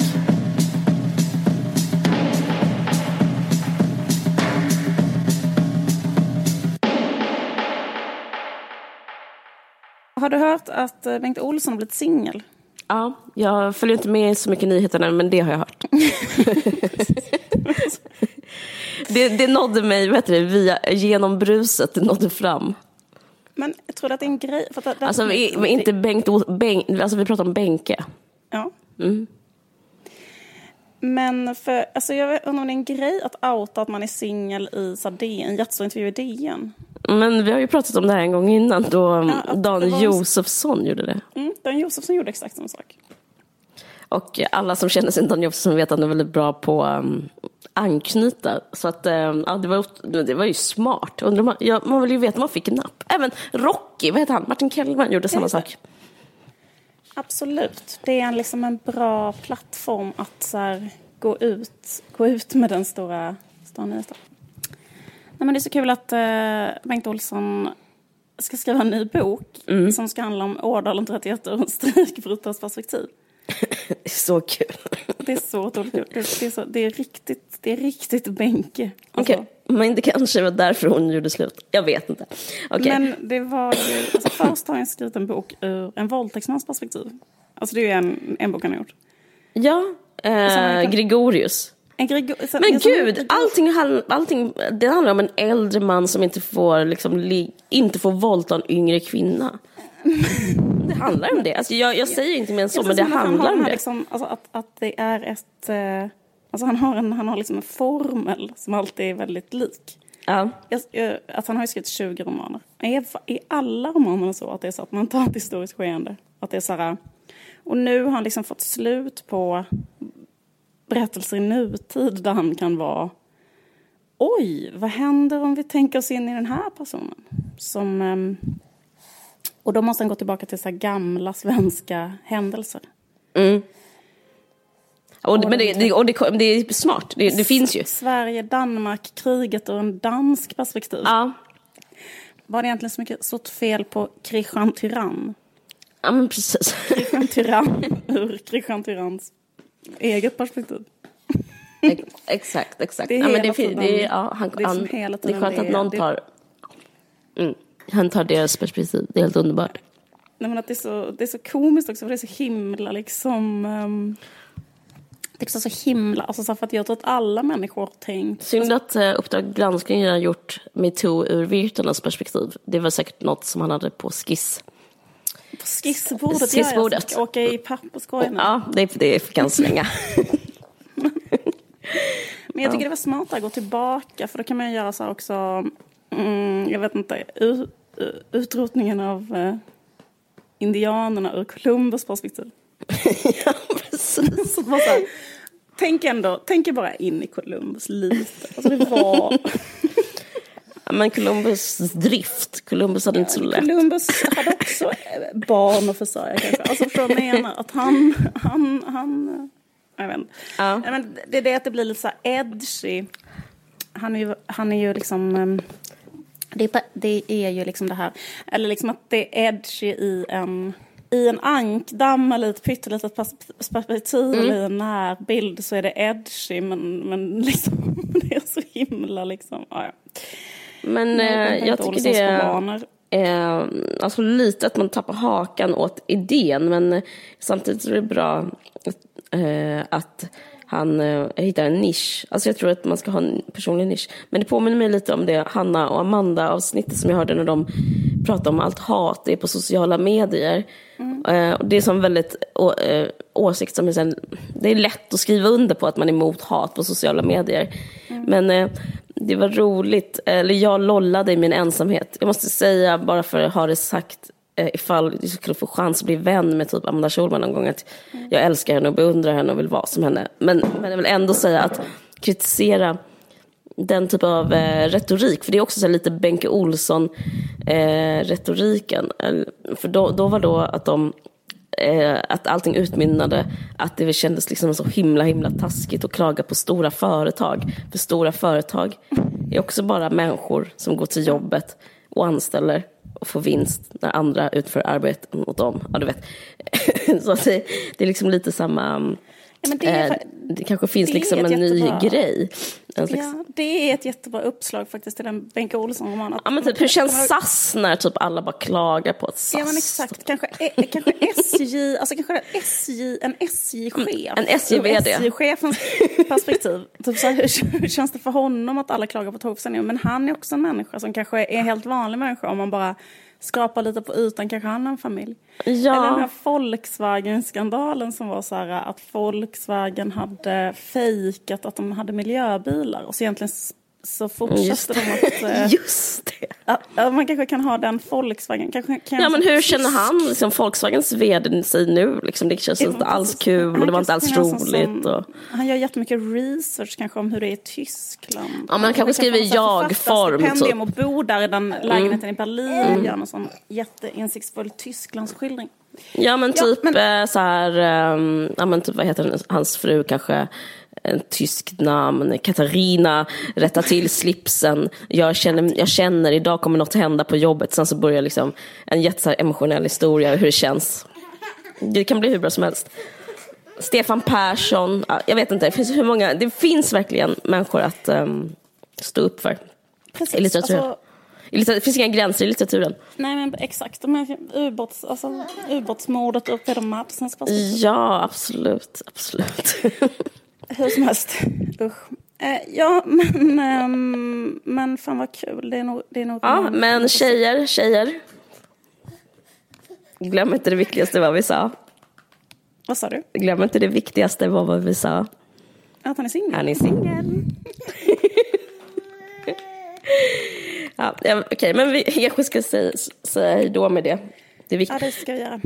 Har du hört att eh, Bengt Olsson har blivit singel? Ja, jag följer inte med så mycket nyheterna, men det har jag hört. det, det nådde mig vet du, via, genom bruset, det nådde fram. Men jag tror att det är en grej. För att det, alltså, vi, inte Bengt, Bengt, alltså vi pratar om Benke. Ja. Mm. Men för, alltså jag undrar om det är en grej att outa att man är singel i så en jättestor intervju i DN. Men vi har ju pratat om det här en gång innan då ja, Dan Josefsson gjorde det. Mm, Dan Josefsson gjorde exakt samma sak. Och alla som känner sig Dan Josefsson vet att han är väldigt bra på um, anknyta. Så att, um, ja, det, var, det var ju smart. Undrar man, ja, man vill ju veta om man fick en napp. Även Rocky, vad heter han? Martin Kellman gjorde samma sak. Absolut. Det är en, liksom en bra plattform att här, gå, ut, gå ut med den stora, stora nyheten. Nej, men det är så kul att uh, Bengt Olsson ska skriva en ny bok mm. som ska handla om Årdalen 31 och strejkbrytares perspektiv. det är så kul. det är så otroligt kul. Det, det, är, så, det, är riktigt, det är riktigt Benke. Alltså. Okay. Men det kanske var därför hon gjorde slut. Jag vet inte. Okay. Men det var ju, alltså först har han skrivit en bok ur en våldtäktsmans perspektiv. Alltså det är ju en, en bok han har gjort. Ja, eh, Gregorius. Grego men gud, allting, allting, det handlar om en äldre man som inte får, liksom, inte får våldta en yngre kvinna. det handlar om det. Alltså, jag, jag säger inte mer än så, men det handlar om det. Liksom, alltså, att, att det är ett... Eh, Alltså han har, en, han har liksom en formel som alltid är väldigt lik. Ja. Jag, jag, alltså han har ju skrivit 20 romaner. Är, är alla romanerna så att det är så att man tar ett historiskt skeende? Att det är så här, och nu har han liksom fått slut på berättelser i nutid där han kan vara Oj, vad händer om vi tänker oss in i den här personen? Som, ehm, och då måste han gå tillbaka till så gamla svenska händelser. Mm. Och, men det, det, och det, det är smart, det, det finns ju. Sverige-Danmark-kriget ur en dansk perspektiv. Ja. Var det egentligen så mycket stort fel på Christian Tyrann? Ja, men precis. Christian Tyrann ur Christian Tyranns eget perspektiv. exakt, exakt. Det är ja, men det, tiden, det, ja, han, det är, han, hela det är skönt att någon det, tar, mm, han tar deras perspektiv. Det är helt underbart. Nej, men att det, är så, det är så komiskt också, för det är så himla liksom... Um, det är så himla... Alltså, för att jag tror att alla människor har tänkt... Synd att uh, Uppdrag granskning har gjort metoo ur Virtanas perspektiv. Det var säkert något som han hade på skiss. På skissbordet, skissbordet. Ja, åka i papperskorgen. Ja, det, det fick han slänga. Men jag tycker det var smart att gå tillbaka för då kan man göra så här också, mm, jag vet inte, ut, utrotningen av uh, indianerna ur Columbus perspektiv. ja, precis. Så bara så här, tänk ändå, tänk bara in i Columbus lite. Alltså det var... men Columbus drift, Columbus hade inte så lätt. Columbus hade också barn att försörja kanske. Alltså för jag menar att han, han, han jag vet inte. Ja. Men det är det att det blir lite så här edgy. Han är ju, han är ju liksom... ehm, Det är, det är ju liksom det här, eller liksom att det är edgy i en, i en ankdamm eller ett pyttelitet perspektiv Mm. i en närbild så är det edgy men, men liksom det är så himla liksom, ja, ja. Men eh, jag tycker det är eh, alltså lite att man tappar hakan åt idén men samtidigt är det bra eh, att han eh, hittar en nisch. Alltså jag tror att man ska ha en personlig nisch. Men det påminner mig lite om det Hanna och Amanda avsnittet som jag hörde när de pratade om allt hat det är på sociala medier. Eh, och det är som väldigt å, eh, åsikt som är sen, det är lätt att skriva under på att man är emot hat på sociala medier. Men eh, det var roligt, eller jag lollade i min ensamhet. Jag måste säga, bara för att ha det sagt, eh, ifall du skulle få chans att bli vän med typ Amanda Schulman någon gång, att jag älskar henne och beundrar henne och vill vara som henne. Men, men jag vill ändå säga att kritisera den typ av eh, retorik, för det är också så här lite Benke Olsson-retoriken. Eh, för då, då var då att de eh, att allting utmynnade, att det kändes liksom så himla himla taskigt att klaga på stora företag. För stora företag är också bara människor som går till jobbet och anställer och får vinst när andra utför arbete mot dem. Ja, du vet. så det, det är liksom lite samma... Ja, det, eh, är, det kanske finns det liksom en ny jättebra- grej. Slags, ja, det är ett jättebra uppslag faktiskt till den Benke Olsson-romanen. Ja men typ hur känns SAS när typ alla bara klagar på att SAS... Ja men exakt, kanske, eh, kanske SJ, alltså kanske en SJ, en SJ-chef. En SJ-VD. SJ-chefens perspektiv. Typ så här, hur, hur känns det för honom att alla klagar på tågförsäljningen? Men han är också en människa som kanske är en helt vanlig människa om man bara skrapar lite på ytan, kanske han har en familj. Ja. Eller den här Volkswagen-skandalen som var så här att Volkswagen hade fejkat att de hade miljöbilar och så egentligen så Just fortsatte de att... eh, Just det. Ja, man kanske kan ha den Volkswagen. Kanske kan Ja men hur känner han, liksom Volkswagens vd sig nu? Liksom, det känns inte alls kul och det var inte alls roligt. Och... Han gör jättemycket research kanske om hur det är i Tyskland. Ja, men han kanske skriver jag-form, Stipendium typ. Mm. och bor där i den lägenheten i Berlin och gör någon sån jätteinsiktsfull Tysklandsskildring. Ja men Ja, typ men- eh, så här, ehm, ja men typ vad heter hans fru kanske, en tysk namn, Katarina, rätta till slipsen, jag känner, jag känner idag kommer något hända på jobbet, sen så börjar liksom en jätte så här emotionell historia hur det känns. Det kan bli hur bra som helst. Stefan Persson, ja, jag vet inte, det finns hur många, det finns verkligen människor att ehm, stå upp för. Precis, I litteraturen. alltså- det finns inga gränser i litteraturen. Nej men exakt, de här ubåts, alltså, ubåtsmordet ur Peder Madsens. Ja, absolut, absolut. Hur som helst, usch. Eh, ja, men, ehm, men fan vad kul. Det är nog... Det är nog Ja, men tjejer, tjejer. Glöm inte det viktigaste vad vi sa. Vad sa du? Glöm inte det viktigaste vad vi sa. Att han är singel? Han är singel. ja, Okej, okay, men vi kanske ska säga, säga hej då med det. Det är Ja, det ska vi göra.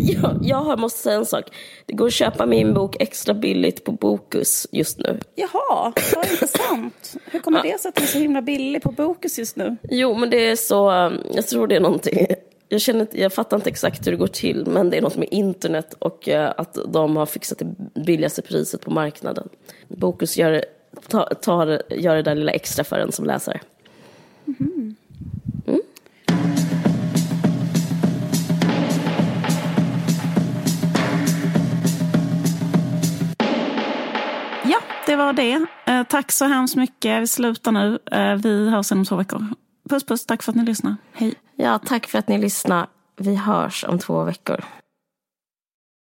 jag, jag måste säga en sak. Det går att köpa min bok extra billigt på Bokus just nu. Jaha, vad intressant. Hur kommer ja. det sig att den är så himla billig på Bokus just nu? Jo, men det är så, jag tror det är någonting jag, känner, jag fattar inte exakt hur det går till, men det är något med internet och uh, att de har fixat det billigaste priset på marknaden. Bokus gör, tar, tar, gör det där lilla extra för en som läsare. Mm. Det var det. Eh, tack så hemskt mycket. Vi slutar nu. Eh, vi hörs om två veckor. Puss puss, tack för att ni lyssnade. Hej. Ja, tack för att ni lyssnade. Vi hörs om två veckor.